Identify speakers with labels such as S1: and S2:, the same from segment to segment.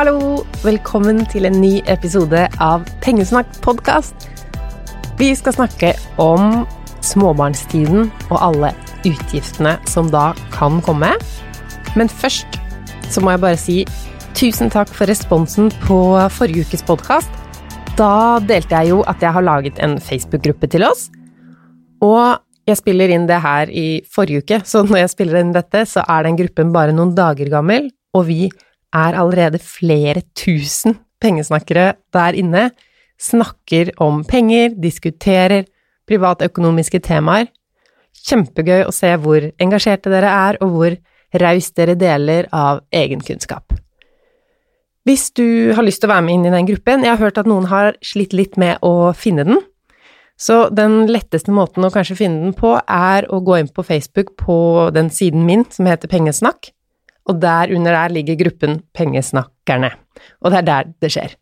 S1: Hallo! Velkommen til en ny episode av Pengesnakk podkast. Vi skal snakke om småbarnstiden og alle utgiftene som da kan komme. Men først så må jeg bare si tusen takk for responsen på forrige ukes podkast. Da delte jeg jo at jeg har laget en Facebook-gruppe til oss. Og jeg spiller inn det her i forrige uke, så når jeg spiller inn dette, så er den gruppen bare noen dager gammel, og vi er allerede flere tusen pengesnakkere der inne, snakker om penger, diskuterer privatøkonomiske temaer. Kjempegøy å se hvor engasjerte dere er, og hvor raust dere deler av egen kunnskap. Hvis du har lyst til å være med inn i den gruppen, jeg har hørt at noen har slitt litt med å finne den, så den letteste måten å kanskje finne den på, er å gå inn på Facebook på den siden min som heter Pengesnakk, og der under der ligger gruppen Pengesnakkerne. Og det er der det skjer.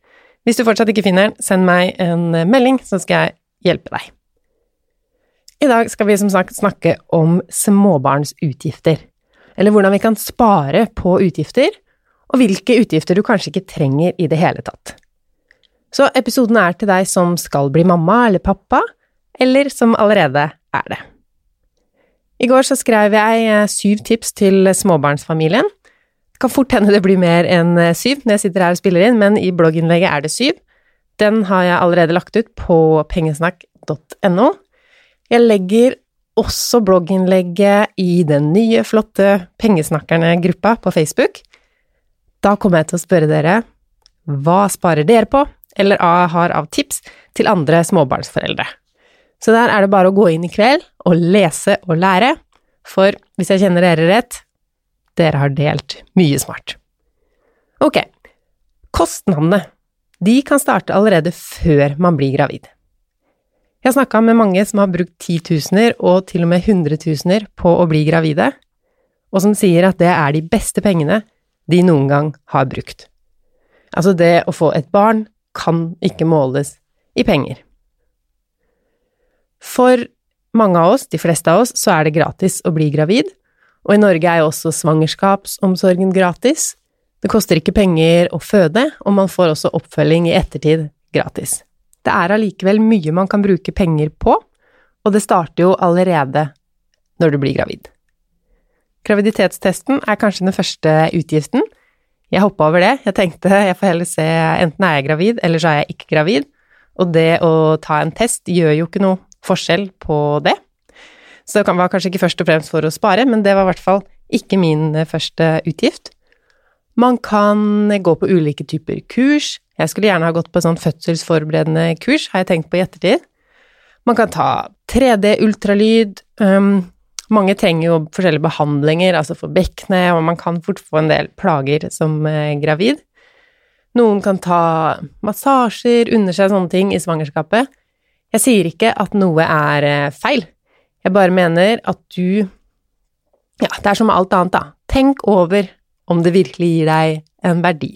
S1: Hvis du fortsatt ikke finner den, send meg en melding, så skal jeg hjelpe deg. I dag skal vi som sagt snakke om småbarnsutgifter, eller hvordan vi kan spare på utgifter, og hvilke utgifter du kanskje ikke trenger i det hele tatt. Så episoden er til deg som skal bli mamma eller pappa, eller som allerede er det. I går så skrev jeg syv tips til småbarnsfamilien, Det kan fort hende det blir mer enn eh, syv når jeg sitter her og spiller inn, men i blogginnlegget er det syv. Den har jeg allerede lagt ut på pengesnakk.no. Jeg legger også blogginnlegget i den nye, flotte Pengesnakkerne-gruppa på Facebook. Da kommer jeg til å spørre dere hva sparer dere på, eller har av tips til andre småbarnsforeldre. Så der er det bare å gå inn i kveld og lese og lære, for hvis jeg kjenner dere rett, dere har delt mye smart. Ok, kostnadene. De kan starte allerede før man blir gravid. Jeg har snakka med mange som har brukt titusener og til og med hundretusener på å bli gravide, og som sier at det er de beste pengene de noen gang har brukt. Altså, det å få et barn kan ikke måles i penger. For mange av oss, de fleste av oss, så er det gratis å bli gravid, og i Norge er jo også svangerskapsomsorgen gratis. Det koster ikke penger å føde, og man får også oppfølging i ettertid gratis. Det er allikevel mye man kan bruke penger på, og det starter jo allerede når du blir gravid. Graviditetstesten er kanskje den første utgiften. Jeg hoppa over det, jeg tenkte jeg får heller se enten er jeg gravid, eller så er jeg ikke gravid, og det å ta en test gjør jo ikke noe forskjell på det. Så det var kanskje ikke først og fremst for å spare, men det var i hvert fall ikke min eh, første utgift. Man kan gå på ulike typer kurs. Jeg skulle gjerne ha gått på sånn fødselsforberedende kurs, har jeg tenkt på i ettertid. Man kan ta 3D-ultralyd. Um, mange trenger jo forskjellige behandlinger, altså for bekkenet, og man kan fort få en del plager som eh, gravid. Noen kan ta massasjer, under seg sånne ting i svangerskapet. Jeg sier ikke at noe er eh, feil, jeg bare mener at du Ja, det er som alt annet, da. Tenk over om det virkelig gir deg en verdi.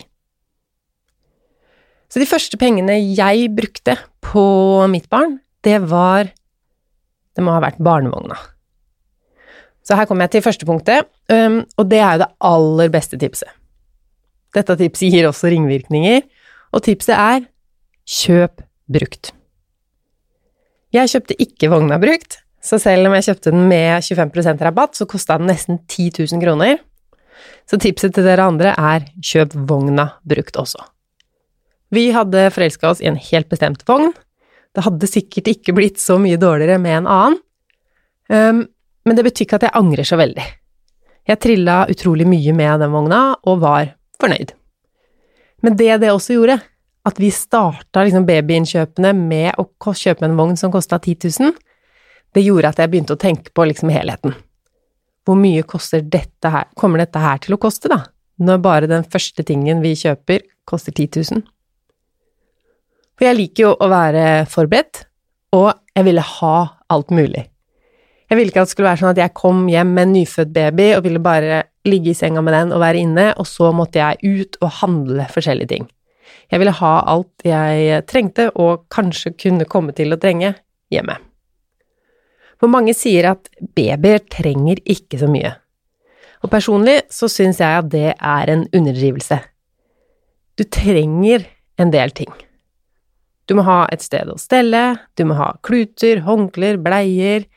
S1: Så de første pengene jeg brukte på mitt barn, det var Det må ha vært barnevogna. Så her kommer jeg til første punktet, og det er jo det aller beste tipset. Dette tipset gir også ringvirkninger, og tipset er kjøp brukt. Jeg kjøpte ikke vogna brukt, så selv om jeg kjøpte den med 25% rabatt, så kosta den nesten 10 000 kroner. Så tipset til dere andre er kjøp vogna brukt også. Vi hadde forelska oss i en helt bestemt vogn. Det hadde sikkert ikke blitt så mye dårligere med en annen, um, men det betyr ikke at jeg angrer så veldig. Jeg trilla utrolig mye med den vogna, og var fornøyd. Men det det også gjorde, at vi starta liksom babyinnkjøpene med å kjøpe en vogn som kosta 10 000, det gjorde at jeg begynte å tenke på liksom helheten. Hvor mye dette her, kommer dette her til å koste, da, når bare den første tingen vi kjøper, koster 10 000? For jeg liker jo å være forberedt, og jeg ville ha alt mulig. Jeg ville ikke at det skulle være sånn at jeg kom hjem med en nyfødt baby og ville bare ligge i senga med den og være inne, og så måtte jeg ut og handle forskjellige ting. Jeg ville ha alt jeg trengte, og kanskje kunne komme til å trenge, hjemme. For mange sier at babyer trenger ikke så mye. Og personlig så syns jeg at det er en underdrivelse. Du trenger en del ting. Du må ha et sted å stelle, du må ha kluter, håndklær, bleier.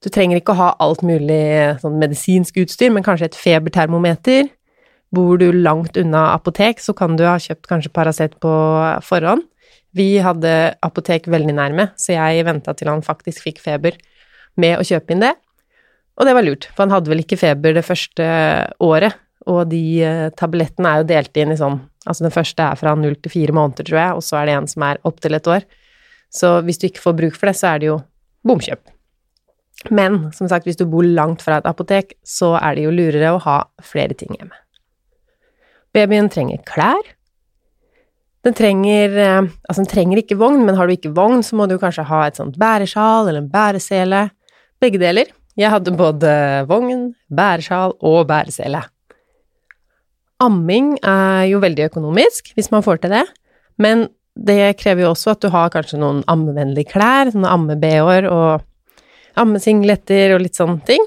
S1: Du trenger ikke å ha alt mulig sånn medisinsk utstyr, men kanskje et febertermometer. Bor du langt unna apotek, så kan du ha kjøpt kanskje Paracet på forhånd. Vi hadde apotek veldig nærme, så jeg venta til han faktisk fikk feber med å kjøpe inn det. Og det var lurt, for han hadde vel ikke feber det første året, og de eh, tablettene er jo delt inn i sånn Altså den første er fra null til fire måneder, tror jeg, og så er det en som er opptil et år. Så hvis du ikke får bruk for det, så er det jo bomkjøp. Men som sagt, hvis du bor langt fra et apotek, så er det jo lurere å ha flere ting hjemme. Babyen trenger klær. Den trenger eh, Altså, den trenger ikke vogn, men har du ikke vogn, så må du kanskje ha et sånt bæresjal eller en bæresele. Begge deler. Jeg hadde både vogn, bæresjal og bæresele. Amming er jo veldig økonomisk, hvis man får til det, men det krever jo også at du har kanskje noen ammevennlige klær, sånne amme-bh-er og ammesingletter og litt sånne ting.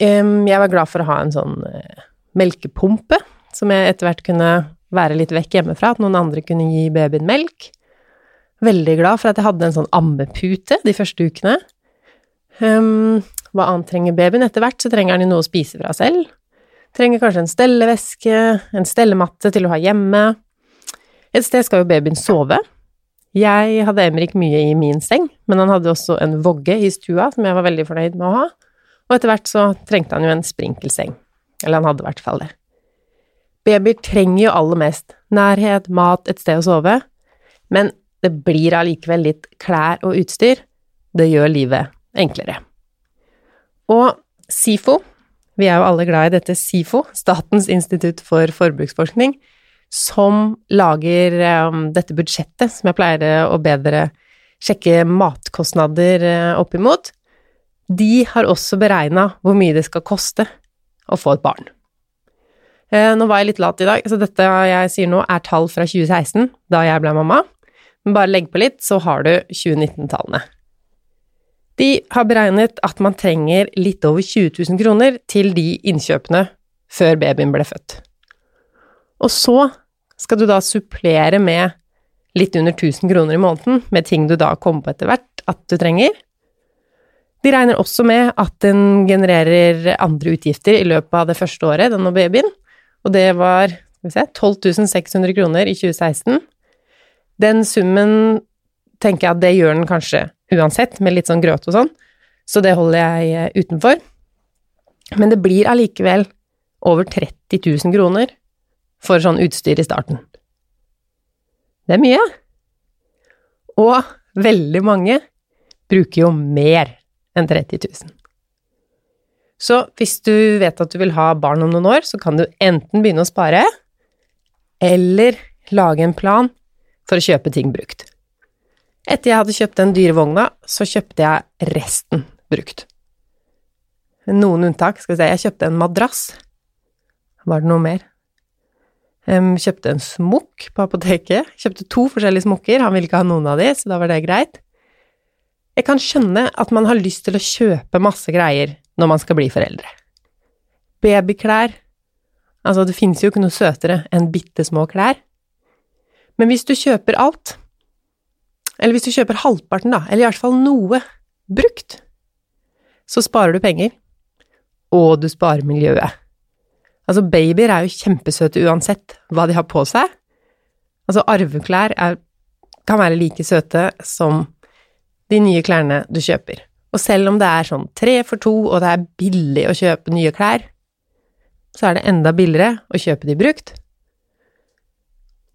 S1: Jeg var glad for å ha en sånn eh, melkepumpe, som jeg etter hvert kunne være litt vekk hjemmefra, at noen andre kunne gi babyen melk. Veldig glad for at jeg hadde en sånn ammepute de første ukene. Um, hva annet trenger babyen? Etter hvert så trenger han jo noe å spise fra selv. Trenger kanskje en stelleveske, en stellematte til å ha hjemme. Et sted skal jo babyen sove. Jeg hadde Emrik mye i min seng, men han hadde også en vogge i stua som jeg var veldig fornøyd med å ha, og etter hvert så trengte han jo en sprinkelseng. Eller han hadde i hvert fall det. Babyer trenger jo aller mest nærhet, mat, et sted å sove, men det blir allikevel litt klær og utstyr. Det gjør livet enklere. Og SIFO, vi er jo alle glad i dette SIFO, Statens institutt for forbruksforskning, som lager um, dette budsjettet som jeg pleier å bedre sjekke matkostnader uh, opp imot. De har også beregna hvor mye det skal koste å få et barn. Uh, nå var jeg litt lat i dag, så dette jeg sier nå er tall fra 2016, da jeg ble mamma. Men bare legg på litt, så har du 2019-tallene. De har beregnet at man trenger litt over 20 000 kroner til de innkjøpene før babyen ble født. Og så skal du da supplere med litt under 1000 kroner i måneden med ting du da kommer på etter hvert at du trenger. De regner også med at den genererer andre utgifter i løpet av det første året, denne babyen, og det var se, 12 600 kroner i 2016. Den summen tenker jeg at det gjør den kanskje uansett, med litt sånn grøt og sånn, så det holder jeg eh, utenfor. Men det blir allikevel over 30 000 kroner for sånn utstyr i starten. Det er mye. Og veldig mange bruker jo mer enn 30 000. Så hvis du vet at du vil ha barn om noen år, så kan du enten begynne å spare, eller lage en plan for å kjøpe ting brukt. Etter jeg hadde kjøpt den dyre vogna, så kjøpte jeg resten brukt. Noen unntak, skal vi se, jeg kjøpte en madrass. Var det noe mer? Um, kjøpte en smokk på apoteket. Kjøpte to forskjellige smokker, han ville ikke ha noen av de, så da var det greit. Jeg kan skjønne at man har lyst til å kjøpe masse greier når man skal bli foreldre. Babyklær Altså, det finnes jo ikke noe søtere enn bitte små klær. Men hvis du kjøper alt, eller hvis du kjøper halvparten, da, eller i hvert fall noe brukt, så sparer du penger, og du sparer miljøet. Altså, babyer er jo kjempesøte uansett hva de har på seg. Altså, arveklær er, kan være like søte som de nye klærne du kjøper. Og selv om det er sånn tre for to, og det er billig å kjøpe nye klær, så er det enda billigere å kjøpe de brukt,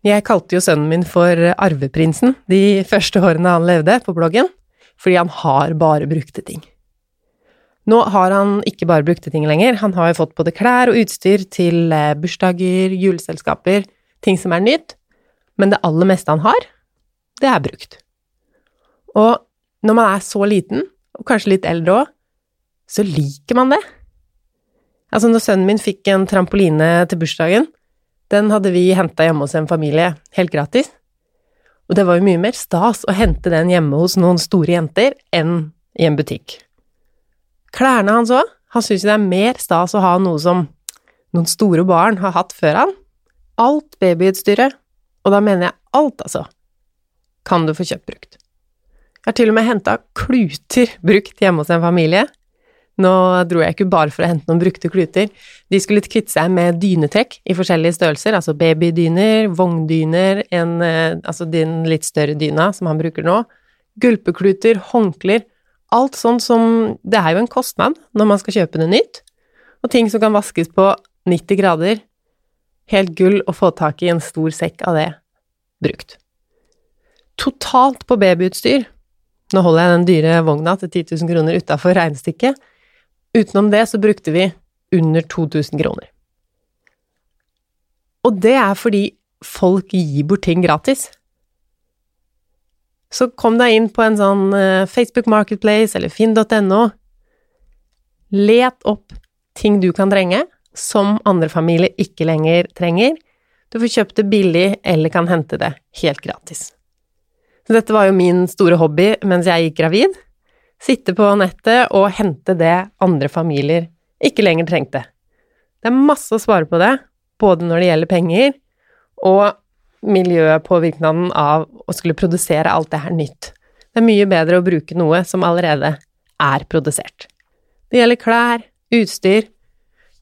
S1: jeg kalte jo sønnen min for Arveprinsen de første årene han levde på bloggen, fordi han har bare brukte ting. Nå har han ikke bare brukte ting lenger, han har jo fått både klær og utstyr til eh, bursdager, juleselskaper, ting som er nytt, men det aller meste han har, det er brukt. Og når man er så liten, og kanskje litt eldre òg, så liker man det. Altså, når sønnen min fikk en trampoline til bursdagen, den hadde vi henta hjemme hos en familie, helt gratis. Og det var jo mye mer stas å hente den hjemme hos noen store jenter enn i en butikk. Klærne hans òg, han syns det er mer stas å ha noe som noen store barn har hatt før han. alt babyutstyret, og da mener jeg alt, altså, kan du få kjøpt brukt. Jeg har til og med henta kluter brukt hjemme hos en familie. Nå dro jeg ikke bare for å hente noen brukte kluter. De skulle kvitte seg med dynetrekk i forskjellige størrelser, altså babydyner, vogndyner, en, eh, altså den litt større dyna som han bruker nå, gulpekluter, håndklær, alt sånt som Det er jo en kostnad når man skal kjøpe noe nytt, og ting som kan vaskes på 90 grader. Helt gull å få tak i en stor sekk av det brukt. Totalt på babyutstyr Nå holder jeg den dyre vogna til 10 000 kroner utafor regnestykket. Utenom det så brukte vi under 2000 kroner. Og det er fordi folk gir bort ting gratis. Så kom deg inn på en sånn eh, Facebook Marketplace eller finn.no. Let opp ting du kan trenge, som andre familier ikke lenger trenger. Du får kjøpt det billig eller kan hente det helt gratis. Så dette var jo min store hobby mens jeg gikk gravid. Sitte på nettet og hente det andre familier ikke lenger trengte. Det er masse å svare på det, både når det gjelder penger og miljøpåvirkningen av å skulle produsere alt det her nytt. Det er mye bedre å bruke noe som allerede er produsert. Det gjelder klær, utstyr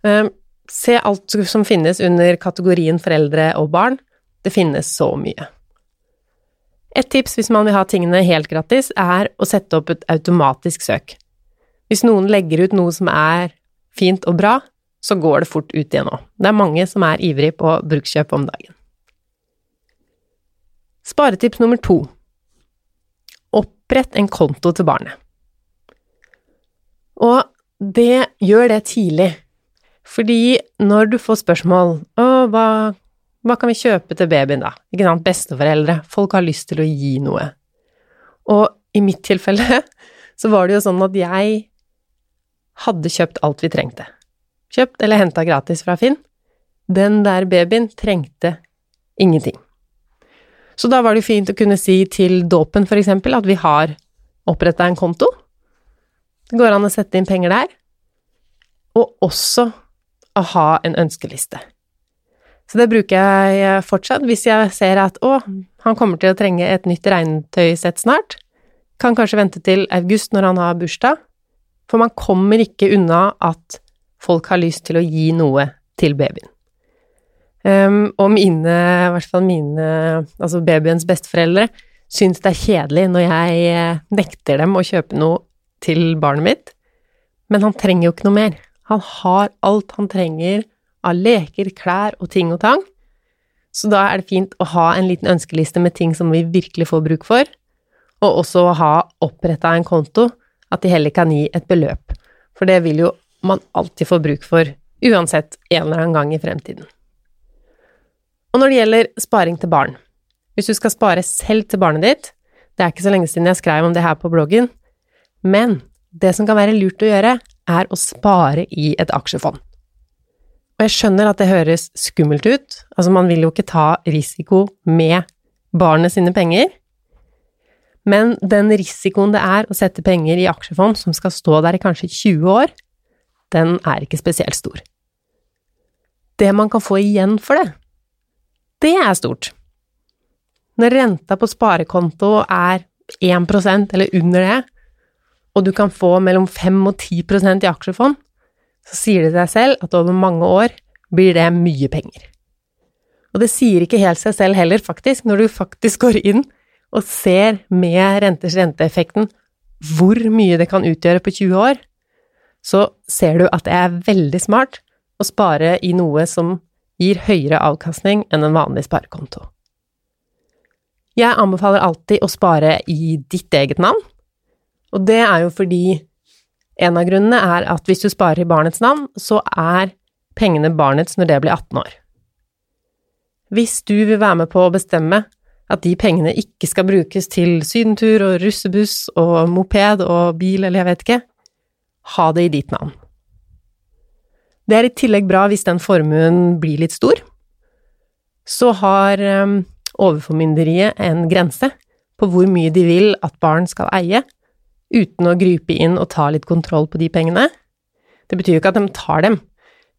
S1: ehm, Se alt som finnes under kategorien foreldre og barn. Det finnes så mye. Et tips hvis man vil ha tingene helt gratis, er å sette opp et automatisk søk. Hvis noen legger ut noe som er fint og bra, så går det fort ut igjen òg. Det er mange som er ivrig på brukskjøp om dagen. Sparetips nummer to Opprett en konto til barnet. Og det gjør det tidlig, fordi når du får spørsmål Å, hva, hva kan vi kjøpe til babyen, da? Ikke sant, besteforeldre, folk har lyst til å gi noe. Og i mitt tilfelle så var det jo sånn at jeg hadde kjøpt alt vi trengte. Kjøpt eller henta gratis fra Finn. Den der babyen trengte ingenting. Så da var det fint å kunne si til dåpen, for eksempel, at vi har oppretta en konto. Det går an å sette inn penger der. Og også å ha en ønskeliste. Så det bruker jeg fortsatt hvis jeg ser at å, han kommer til å trenge et nytt regntøysett snart. Kan kanskje vente til august når han har bursdag. For man kommer ikke unna at folk har lyst til å gi noe til babyen. Um, og mine, i hvert fall mine, altså babyens besteforeldre, syns det er kjedelig når jeg eh, nekter dem å kjøpe noe til barnet mitt. Men han trenger jo ikke noe mer. Han har alt han trenger av leker, klær og ting og tang. Så da er det fint å ha en liten ønskeliste med ting som vi virkelig får bruk for, og også å ha oppretta en konto, at de heller kan gi et beløp. For det vil jo man alltid få bruk for, uansett en eller annen gang i fremtiden. Og når det gjelder sparing til barn, hvis du skal spare selv til barnet ditt, det er ikke så lenge siden jeg skrev om det her på bloggen, men det som kan være lurt å gjøre, er å spare i et aksjefond. Og jeg skjønner at det høres skummelt ut, altså man vil jo ikke ta risiko med barnet sine penger, men den risikoen det er å sette penger i aksjefond som skal stå der i kanskje 20 år, den er ikke spesielt stor. Det man kan få igjen for det, det er stort. Når renta på sparekonto er 1% eller under det, og du kan få mellom 5 og 10% i aksjefond, så sier det deg selv at over mange år blir det mye penger. Og det sier ikke helt seg selv heller, faktisk, når du faktisk går inn og ser med renters renteeffekten hvor mye det kan utgjøre på 20 år, så ser du at det er veldig smart å spare i noe som gir høyere avkastning enn en vanlig sparekonto. Jeg anbefaler alltid å spare i ditt eget navn, og det er jo fordi en av grunnene er at hvis du sparer i barnets navn, så er pengene barnets når det blir 18 år. Hvis du vil være med på å bestemme at de pengene ikke skal brukes til sydentur og russebuss og moped og bil eller jeg vet ikke, ha det i ditt navn. Det er i tillegg bra hvis den formuen blir litt stor. Så har um, overformynderiet en grense på hvor mye de vil at barn skal eie, uten å gripe inn og ta litt kontroll på de pengene. Det betyr jo ikke at de tar dem,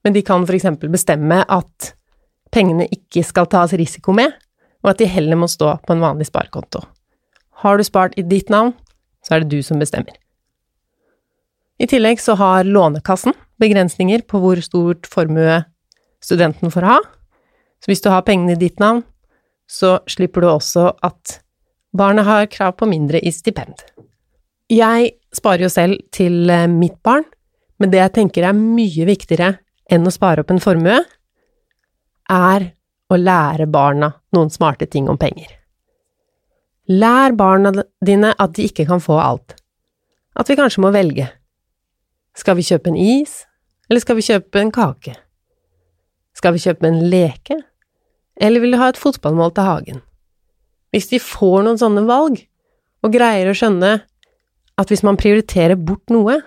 S1: men de kan eksempel bestemme at pengene ikke skal tas risiko med, og at de heller må stå på en vanlig sparekonto. Har du spart i ditt navn, så er det du som bestemmer. I tillegg så har Lånekassen begrensninger på hvor stort formue studenten får ha, så hvis du har pengene i ditt navn, så slipper du også at barnet har krav på mindre i stipend. Jeg sparer jo selv til eh, mitt barn, men det jeg tenker er mye viktigere enn å spare opp en formue, er å lære barna noen smarte ting om penger. Lær barna dine at de ikke kan få alt, at vi kanskje må velge. Skal vi kjøpe en is, eller skal vi kjøpe en kake? Skal vi kjøpe en leke, eller vil du ha et fotballmål til hagen? Hvis de får noen sånne valg, og greier å skjønne at hvis man prioriterer bort noe,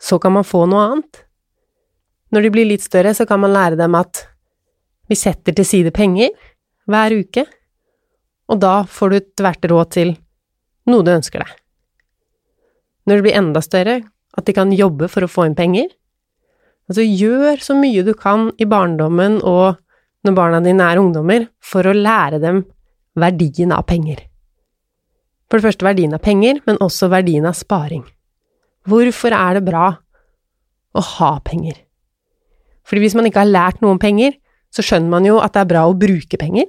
S1: så kan man få noe annet. Når de blir litt større, så kan man lære dem at vi setter til side penger hver uke, og da får du tvert råd til noe du ønsker deg. Når de blir enda større, at de kan jobbe for å få inn penger. Altså, gjør så mye du kan i barndommen og når barna dine er ungdommer, for å lære dem verdien av penger. For det første verdien av penger, men også verdien av sparing. Hvorfor er det bra å ha penger? Fordi hvis man ikke har lært noe om penger, så skjønner man jo at det er bra å bruke penger.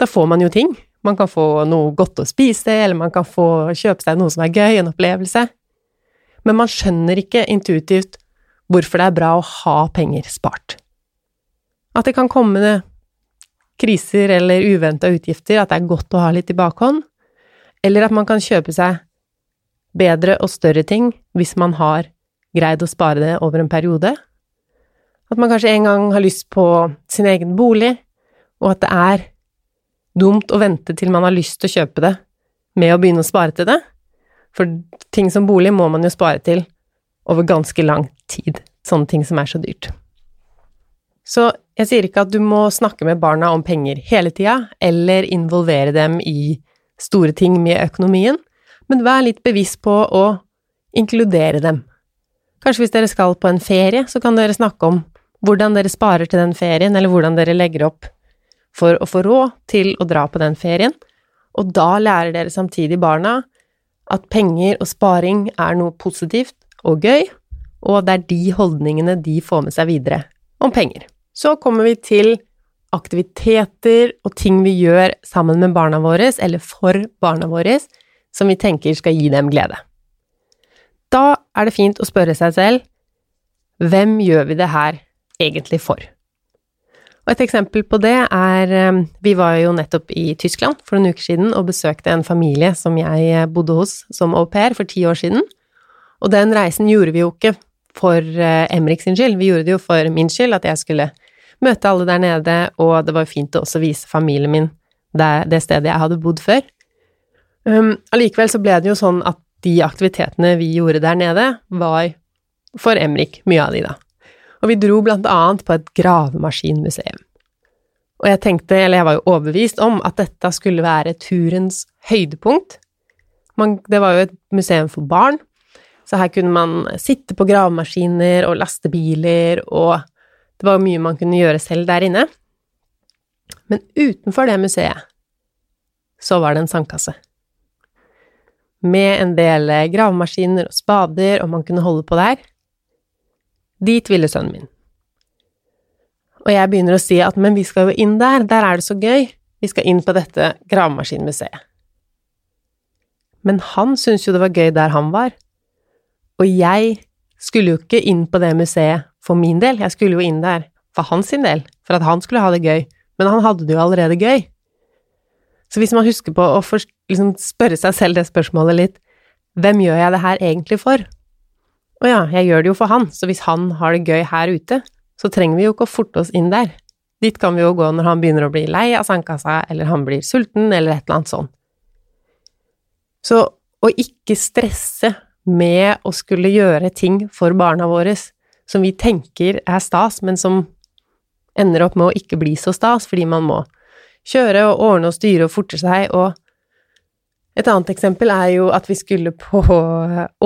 S1: Da får man jo ting. Man kan få noe godt å spise, eller man kan få kjøpe seg noe som er gøy, en opplevelse. Men man skjønner ikke intuitivt hvorfor det er bra å ha penger spart. At det kan komme kriser eller uventa utgifter, at det er godt å ha litt i bakhånd, eller at man kan kjøpe seg bedre og større ting hvis man har greid å spare det over en periode. At man kanskje en gang har lyst på sin egen bolig, og at det er dumt å vente til man har lyst til å kjøpe det med å begynne å spare til det. For ting som bolig må man jo spare til over ganske lang tid, sånne ting som er så dyrt. Så jeg sier ikke at du må snakke med barna om penger hele tida, eller involvere dem i store ting med økonomien, men vær litt bevisst på å inkludere dem. Kanskje hvis dere skal på en ferie, så kan dere snakke om hvordan dere sparer til den ferien, eller hvordan dere legger opp for å få råd til å dra på den ferien, og da lærer dere samtidig barna at penger og sparing er noe positivt og gøy, og det er de holdningene de får med seg videre om penger. Så kommer vi til aktiviteter og ting vi gjør sammen med barna våre, eller for barna våre, som vi tenker skal gi dem glede. Da er det fint å spørre seg selv hvem gjør vi det her egentlig for? Og et eksempel på det er eh, Vi var jo nettopp i Tyskland for noen uker siden og besøkte en familie som jeg eh, bodde hos som au pair for ti år siden. Og den reisen gjorde vi jo ikke for eh, Emrik sin skyld, vi gjorde det jo for min skyld, at jeg skulle møte alle der nede, og det var fint å også vise familien min det, det stedet jeg hadde bodd før. Um, så ble det jo sånn at de aktivitetene vi gjorde der nede, var for Emrik, mye av de, da og vi dro blant annet på et gravemaskinmuseum. Og jeg tenkte, eller jeg var jo overbevist om, at dette skulle være turens høydepunkt. Man, det var jo et museum for barn, så her kunne man sitte på gravemaskiner og lastebiler, og det var mye man kunne gjøre selv der inne. Men utenfor det museet så var det en sandkasse. Med en del gravemaskiner og spader, og man kunne holde på der. Dit ville sønnen min. Og jeg begynner å si at men vi skal jo inn der, der er det så gøy, vi skal inn på dette gravemaskinmuseet. Men han syntes jo det var gøy der han var, og jeg skulle jo ikke inn på det museet for min del, jeg skulle jo inn der for hans sin del, for at han skulle ha det gøy, men han hadde det jo allerede gøy. Så hvis man husker på å for, liksom spørre seg selv det spørsmålet litt, hvem gjør jeg det her egentlig for? Å ja, jeg gjør det jo for han, så hvis han har det gøy her ute, så trenger vi jo ikke å forte oss inn der. Dit kan vi jo gå når han begynner å bli lei av sandkassa, eller han blir sulten, eller et eller annet sånt. Så å ikke stresse med å skulle gjøre ting for barna våre som vi tenker er stas, men som ender opp med å ikke bli så stas, fordi man må kjøre og ordne og styre og forte seg, og et annet eksempel er jo at vi skulle på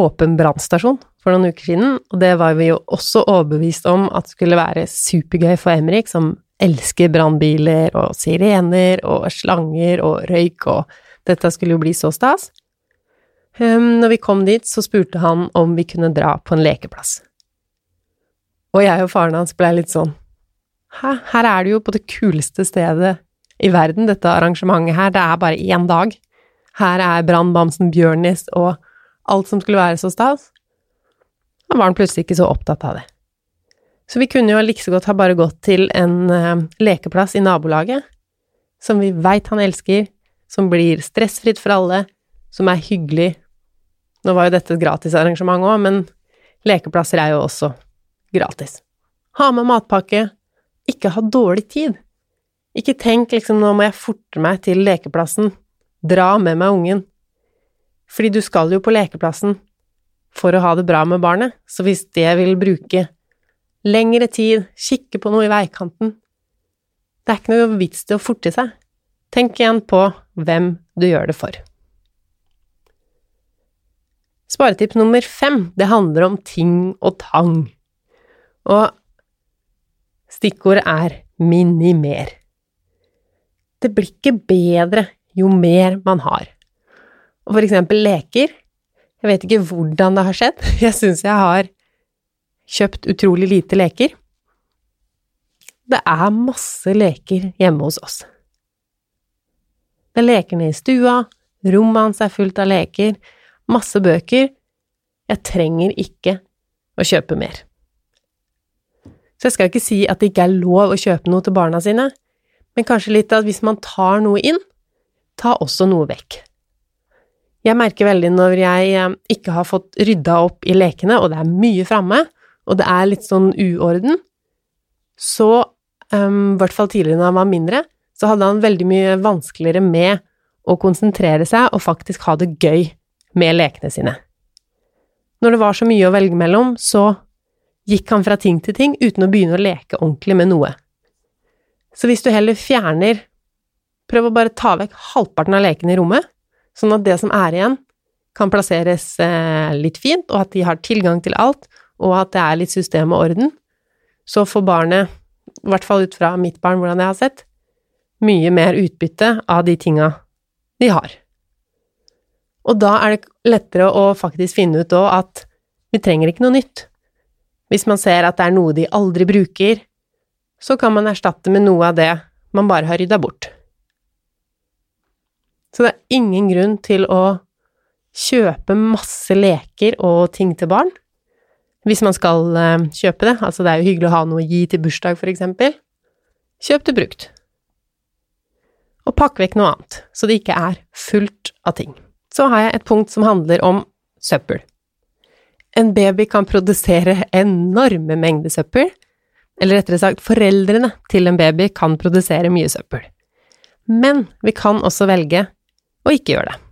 S1: åpen brannstasjon for noen uker siden, og det var vi jo også overbevist om at skulle være supergøy for Emrik, som elsker brannbiler og sirener og slanger og røyk, og dette skulle jo bli så stas. Um, når vi kom dit, så spurte han om vi kunne dra på en lekeplass. Og jeg og faren hans blei litt sånn Hæ, her er du jo på det kuleste stedet i verden, dette arrangementet her, det er bare én dag. Her er brannbamsen Bjørnis og alt som skulle være så stas. Da var han plutselig ikke så opptatt av det. Så vi kunne jo like så godt ha bare gått til en uh, lekeplass i nabolaget, som vi veit han elsker, som blir stressfritt for alle, som er hyggelig. Nå var jo dette et gratisarrangement òg, men lekeplasser er jo også gratis. Ha med matpakke, ikke ha dårlig tid. Ikke tenk liksom nå må jeg forte meg til lekeplassen, dra med meg ungen. Fordi du skal jo på lekeplassen for å ha det bra med barnet, så hvis det vil bruke lengre tid, kikke på noe i veikanten Det er ikke noe vits til å forte seg. Tenk igjen på hvem du gjør det for. Sparetips nummer fem, det handler om ting og tang. Og stikkordet er minimer. Det blir ikke bedre jo mer man har. Og for eksempel leker. Jeg vet ikke hvordan det har skjedd. Jeg syns jeg har kjøpt utrolig lite leker. Det er masse leker hjemme hos oss. Det er lekene i stua, rommet hans er fullt av leker, masse bøker. Jeg trenger ikke å kjøpe mer. Så jeg skal ikke si at det ikke er lov å kjøpe noe til barna sine, men kanskje litt at hvis man tar noe inn, ta også noe vekk. Jeg merker veldig når jeg eh, ikke har fått rydda opp i lekene, og det er mye framme, og det er litt sånn uorden, så, um, i hvert fall tidligere når han var mindre, så hadde han veldig mye vanskeligere med å konsentrere seg og faktisk ha det gøy med lekene sine. Når det var så mye å velge mellom, så gikk han fra ting til ting uten å begynne å leke ordentlig med noe. Så hvis du heller fjerner Prøv å bare ta vekk halvparten av lekene i rommet, sånn at det som er igjen, kan plasseres eh, litt fint, og at de har tilgang til alt, og at det er litt system og orden, så får barnet, i hvert fall ut fra mitt barn, hvordan jeg har sett, mye mer utbytte av de tinga de har. Og da er det lettere å faktisk finne ut òg at vi trenger ikke noe nytt. Hvis man ser at det er noe de aldri bruker, så kan man erstatte med noe av det man bare har rydda bort. Så det er ingen grunn til å kjøpe masse leker og ting til barn. Hvis man skal uh, kjøpe det, altså det er jo hyggelig å ha noe å gi til bursdag, for eksempel. Kjøp det brukt. Og pakk vekk noe annet, så det ikke er fullt av ting. Så har jeg et punkt som handler om søppel. En baby kan produsere enorme mengder søppel, eller rettere sagt, foreldrene til en baby kan produsere mye søppel. Men vi kan også velge å ikke gjøre det.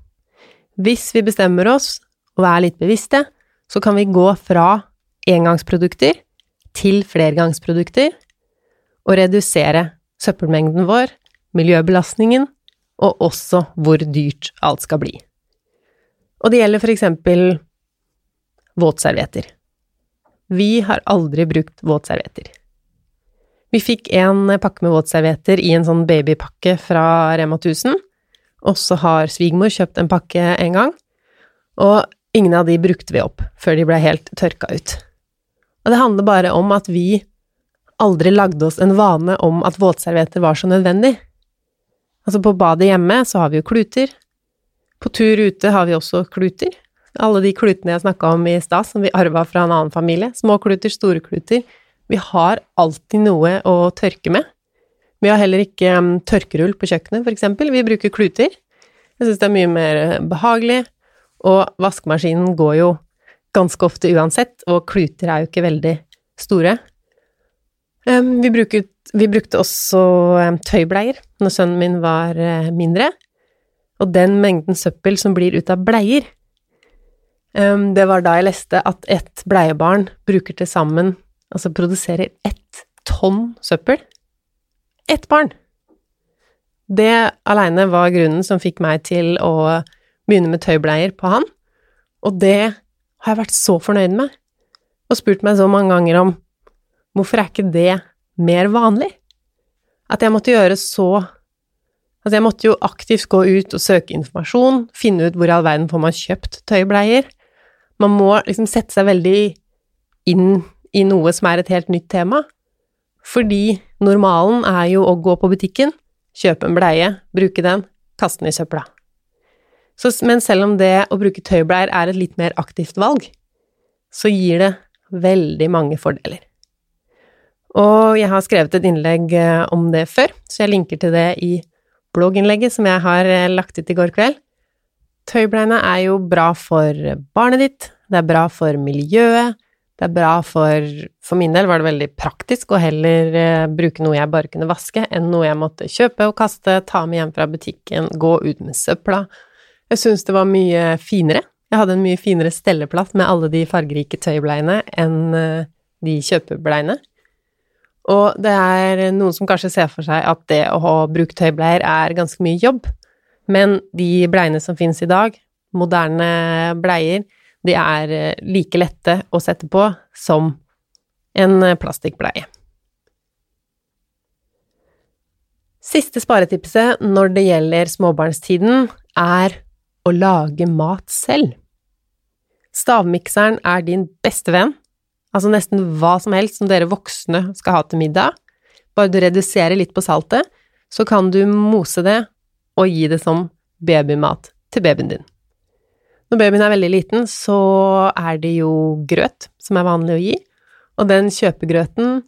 S1: Hvis vi bestemmer oss og er litt bevisste, så kan vi gå fra engangsprodukter til flergangsprodukter og redusere søppelmengden vår, miljøbelastningen og også hvor dyrt alt skal bli. Og det gjelder for eksempel våtservietter. Vi har aldri brukt våtservietter. Vi fikk en pakke med våtservietter i en sånn babypakke fra Rema 1000, og så har svigermor kjøpt en pakke en gang, og ingen av de brukte vi opp før de ble helt tørka ut. Og det handler bare om at vi aldri lagde oss en vane om at våtservietter var så nødvendig. Altså, på badet hjemme så har vi jo kluter. På tur ute har vi også kluter. Alle de klutene jeg snakka om i stad, som vi arva fra en annen familie. Små kluter, store kluter. Vi har alltid noe å tørke med. Vi har heller ikke um, tørkerull på kjøkkenet, eksempel. Vi bruker kluter. Jeg syns det er mye mer eh, behagelig, og vaskemaskinen går jo ganske ofte uansett, og kluter er jo ikke veldig store. Vi, bruket, vi brukte også tøybleier når sønnen min var uh, mindre, og den mengden søppel som blir ut av bleier, det var da jeg leste at ett bleiebarn bruker til sammen, altså produserer ett tonn søppel. Ett barn! Det aleine var grunnen som fikk meg til å begynne med tøybleier på han, og det har jeg vært så fornøyd med, og spurt meg så mange ganger om hvorfor er ikke det mer vanlig? at jeg måtte gjøre så Altså, jeg måtte jo aktivt gå ut og søke informasjon, finne ut hvor i all verden får man kjøpt tøybleier. Man må liksom sette seg veldig inn i noe som er et helt nytt tema. Fordi normalen er jo å gå på butikken, kjøpe en bleie, bruke den, kaste den i søpla. Så, men selv om det å bruke tøybleier er et litt mer aktivt valg, så gir det veldig mange fordeler. Og jeg har skrevet et innlegg eh, om det før, så jeg linker til det i blogginnlegget som jeg har eh, lagt ut i går kveld. Tøybleiene er jo bra for barnet ditt, det er bra for miljøet, det er bra for For min del var det veldig praktisk å heller eh, bruke noe jeg bare kunne vaske, enn noe jeg måtte kjøpe og kaste, ta med hjem fra butikken, gå ut med søpla. Jeg syns det var mye finere. Jeg hadde en mye finere stelleplass med alle de fargerike tøybleiene enn de kjøpebleiene. Og det er noen som kanskje ser for seg at det å bruke tøybleier er ganske mye jobb, men de bleiene som finnes i dag, moderne bleier, de er eh, like lette å sette på som en plastikkbleie. Siste sparetipset når det gjelder småbarnstiden, er å lage mat selv. Stavmikseren er din beste venn Altså nesten hva som helst som dere voksne skal ha til middag. Bare du reduserer litt på saltet, så kan du mose det og gi det som babymat til babyen din. Når babyen er veldig liten, så er det jo grøt som er vanlig å gi, og den kjøpegrøten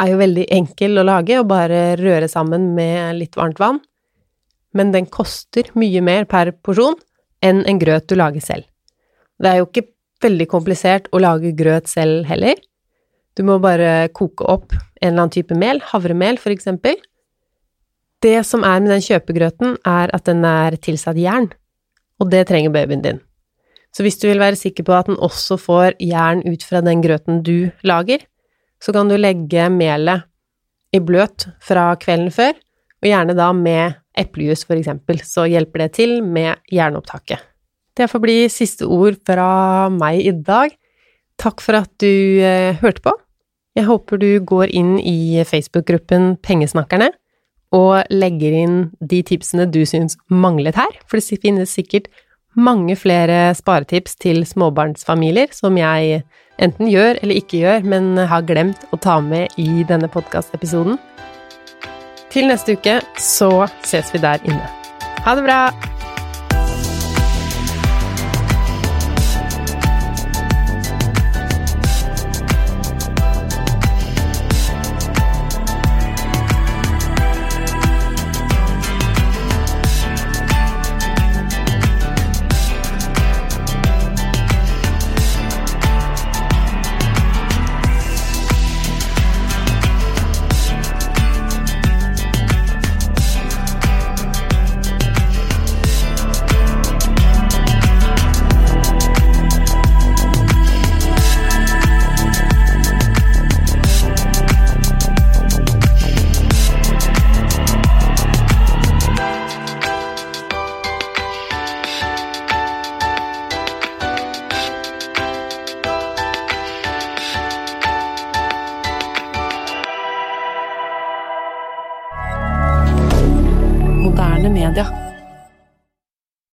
S1: er jo veldig enkel å lage og bare røre sammen med litt varmt vann, men den koster mye mer per porsjon enn en grøt du lager selv. Det er jo ikke veldig komplisert å lage grøt selv heller. Du må bare koke opp en eller annen type mel, havremel for eksempel. Det som er med den kjøpegrøten, er at den er tilsatt jern, og det trenger babyen din. Så hvis du vil være sikker på at den også får jern ut fra den grøten du lager, så kan du legge melet i bløt fra kvelden før, og gjerne da med eplejus for eksempel, så hjelper det til med jernopptaket. Det får bli siste ord fra meg i dag. Takk for at du eh, hørte på. Jeg håper du går inn i Facebook-gruppen Pengesnakkerne og legger inn de tipsene du syns manglet her, for det finnes sikkert mange flere sparetips til småbarnsfamilier som jeg enten gjør eller ikke gjør, men har glemt å ta med i denne podkastepisoden. Til neste uke så ses vi der inne. Ha det bra!